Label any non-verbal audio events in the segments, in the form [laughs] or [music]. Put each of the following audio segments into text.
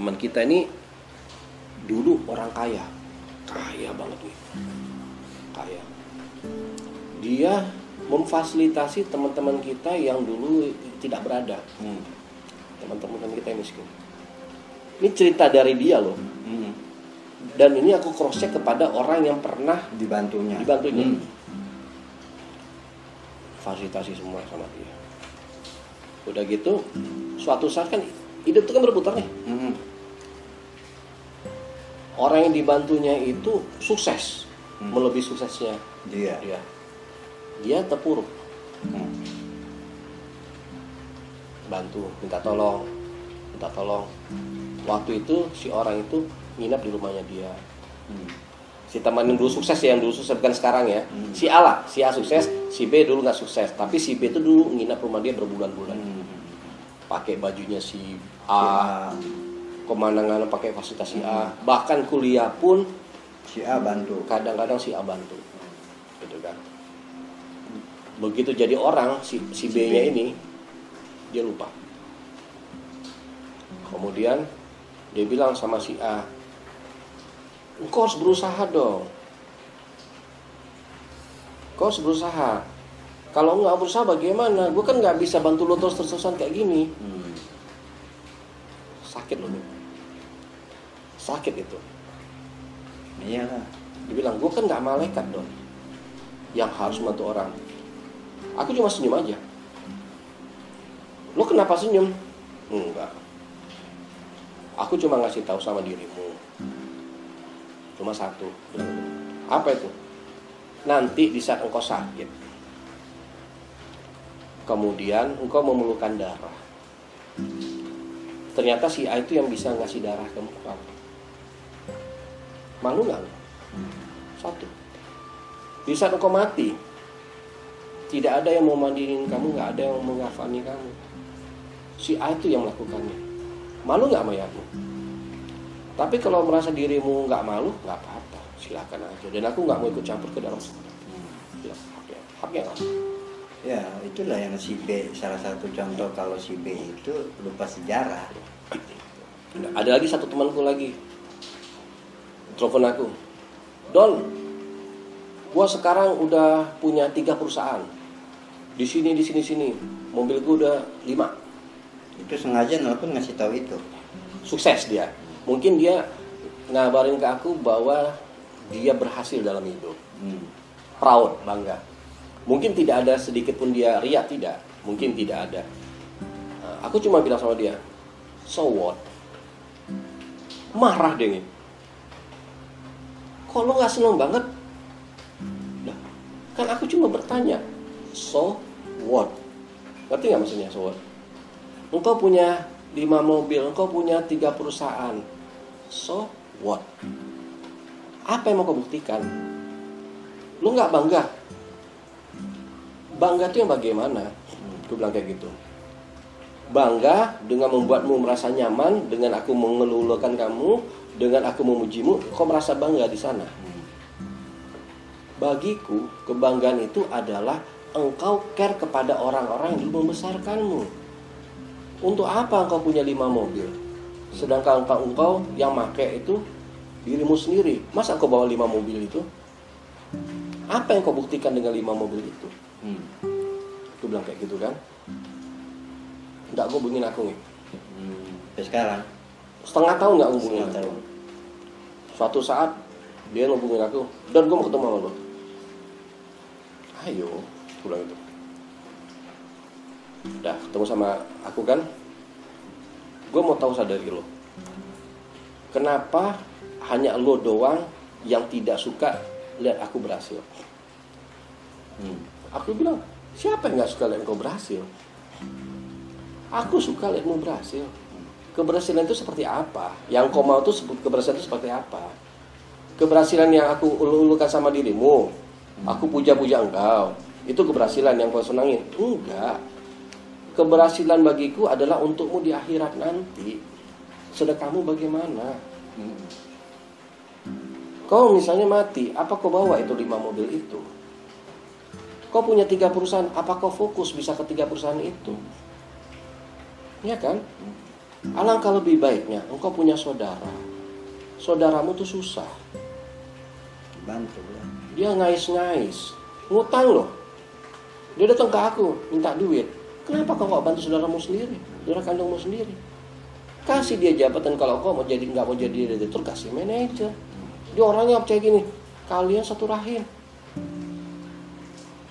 teman kita ini dulu orang kaya kaya banget nih kaya dia memfasilitasi teman-teman kita yang dulu tidak berada Hmm. teman-teman kita yang miskin ini cerita dari dia loh Hmm. dan ini aku cross check kepada orang yang pernah Dibantunya. dibantunya Hmm. fasilitasi semua sama dia udah gitu suatu saat kan hidup itu kan berputar nih Hmm. Orang yang dibantunya itu sukses Hmm. melebihi suksesnya Dia. dia dia terpuruk Hmm. bantu minta tolong minta tolong waktu itu si orang itu nginap di rumahnya dia Hmm. si teman yang dulu sukses ya yang dulu sukses bukan sekarang ya Hmm. si A lah si A sukses si B dulu nggak sukses tapi si B itu dulu nginap rumah dia berbulan-bulan Hmm. pakai bajunya si A A. ke mana-mana pakai fasilitas si A. Bahkan kuliah pun Si A bantu. kadang-kadang si A bantu. Gitu kan. Begitu jadi orang si si B. nya ini dia lupa. Kemudian dia bilang sama si A engkau harus berusaha dong. Kau harus berusaha. Kalau nggak berusaha bagaimana? Gue kan nggak bisa bantu lo terus terusan kayak gini. Hmm. sakit loh Bu. Sakit itu Iyalah. Dia bilang, gue kan nggak malaikat dong yang harus membantu orang. Aku cuma senyum aja. Lo kenapa senyum? Enggak. Aku cuma ngasih tahu sama dirimu. Cuma satu. Apa itu? Nanti di saat engkau sakit, kemudian engkau memerlukan darah. Ternyata si A itu yang bisa ngasih darah ke engkau. Malu nggak? lo? Satu. Di saat engkau mati, tidak ada yang mau mandiin kamu, nggak ada yang mau ngafani kamu. Si A itu yang melakukannya. Malu nggak mayatmu? Tapi kalau merasa dirimu nggak malu, nggak apa-apa, silakan aja. Dan aku nggak mau ikut campur ke dalam ya, haknya, haknya kamu. Ya, itulah yang si B salah satu contoh kalau si B itu lupa sejarah. Ada lagi satu temanku lagi, telepon aku, Don, gua sekarang udah punya tiga perusahaan. Di sini, di sini, sini. Mobil gua udah lima. Itu sengaja nelpon ngasih tahu itu. Sukses dia. Mungkin dia ngabarin ke aku bahwa dia berhasil dalam hidup. Hmm. Proud, bangga. Mungkin tidak ada sedikit pun dia riak, tidak. Mungkin tidak ada. Nah, aku cuma bilang sama dia, so what? Marah dia nih. Kok lo gak seneng banget? Lah, kan aku cuma bertanya, so what? Ngerti gak maksudnya so what? Engkau punya lima mobil, engkau punya tiga perusahaan. So what? Apa yang mau kau buktikan? Lu nggak bangga? Bangga itu yang bagaimana? Gue bilang kayak gitu. Bangga dengan membuatmu merasa nyaman, dengan aku mengelulukan kamu, dengan aku memujimu, kau merasa bangga di sana. Bagiku, kebanggaan itu adalah engkau care kepada orang-orang yang membesarkanmu. Untuk apa engkau punya lima mobil? Sedangkan engkau, engkau yang make itu dirimu sendiri. Masa engkau bawa lima mobil itu? Apa yang kau buktikan dengan lima mobil itu? Hmm. Gue bilang kayak gitu kan. Enggak, gue hubungin aku nih. Hmm. Sampai sekarang. Setengah tahun nggak hubungin Setengah aku. tahun. Suatu saat dia ngubungin aku. Dan gue mau ketemu sama lo. Ayo, gue bilang gitu. Udah ketemu sama aku kan. Gue mau tahu sadari lo. Kenapa hanya lo doang yang tidak suka lihat aku berhasil? Hmm. Aku bilang, siapa yang nggak suka lihat engkau berhasil? Aku suka lihatmu berhasil. Keberhasilan itu seperti apa? Yang kau mau itu sebut keberhasilan itu seperti apa? Keberhasilan yang aku ulu-ulukan sama dirimu, aku puja-puja engkau, itu keberhasilan yang kau senangin? Enggak. Keberhasilan bagiku adalah untukmu di akhirat nanti. Sedekahmu bagaimana? Kau misalnya mati, apa kau bawa itu lima mobil itu? Kau punya tiga perusahaan, apa kau fokus bisa ke tiga perusahaan itu? Ya kan? Alangkah lebih baiknya engkau punya saudara. Saudaramu tuh susah. bantu lah Dia ngais-ngais, ngutang loh. Dia datang ke aku minta duit. Kenapa kau nggak bantu saudaramu sendiri, saudara kandungmu sendiri? Kasih dia jabatan kalau kau mau jadi nggak mau jadi direktur kasih manajer. Dia orangnya percaya gini, kalian satu rahim.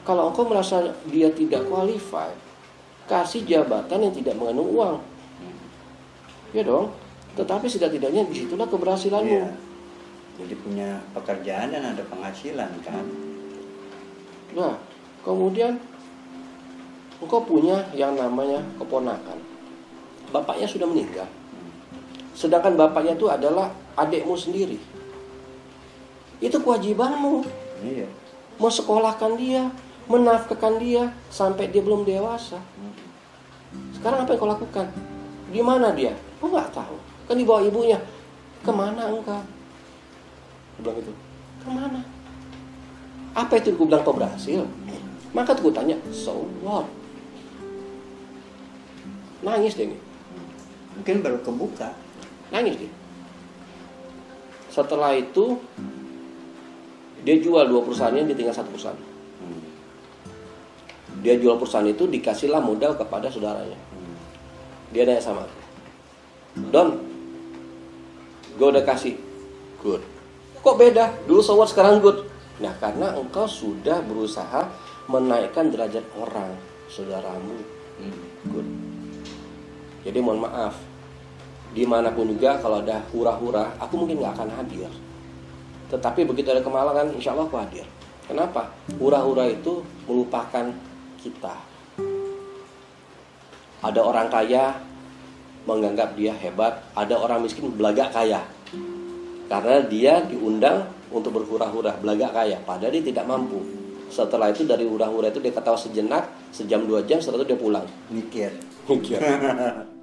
Kalau engkau merasa dia tidak qualified, kasih jabatan yang tidak mengandung uang. Ya dong. Tetapi setidak-tidaknya di situlah keberhasilanmu. Iya. jadi punya pekerjaan dan ada penghasilan kan Nah, kemudian engkau punya yang namanya keponakan. Bapaknya sudah meninggal. Sedangkan bapaknya itu adalah adikmu sendiri. Itu kewajibanmu. iya Mensekolahkan dia, menafkahkan dia sampai dia belum dewasa. Sekarang apa yang kau lakukan? Di mana dia? Kau nggak tahu. Kan di bawah ibunya. Ke mana engkau? Dia bilang gitu. Ke mana? Apa itu gue bilang kau berhasil? Maka tuh gue tanya, so what? Nangis dia nih, mungkin baru kebuka nangis dia. Setelah itu dia jual dua perusahaannya, dia tinggal satu perusahaan. Hmm. Dia jual perusahaan itu dikasihlah modal kepada saudaranya. Dia nanya sama aku, Don, gue udah kasih, good. Kok beda? Dulu so what, sekarang good. Nah karena engkau sudah berusaha menaikkan derajat orang, saudaramu, good. Jadi mohon maaf, di mana pun juga kalau ada hura-hura, aku mungkin nggak akan hadir. Tetapi begitu ada kemalangan, insya Allah aku hadir. Kenapa? Hura-hura itu melupakan kita. Ada orang kaya menganggap dia hebat, ada orang miskin belagak kaya. Karena dia diundang untuk berhura-hura belagak kaya, padahal dia tidak mampu. Setelah itu dari hura-hura itu dia ketawa sejenak, sejam dua jam, setelah itu dia pulang. mikir [laughs] Mikir. [laughs]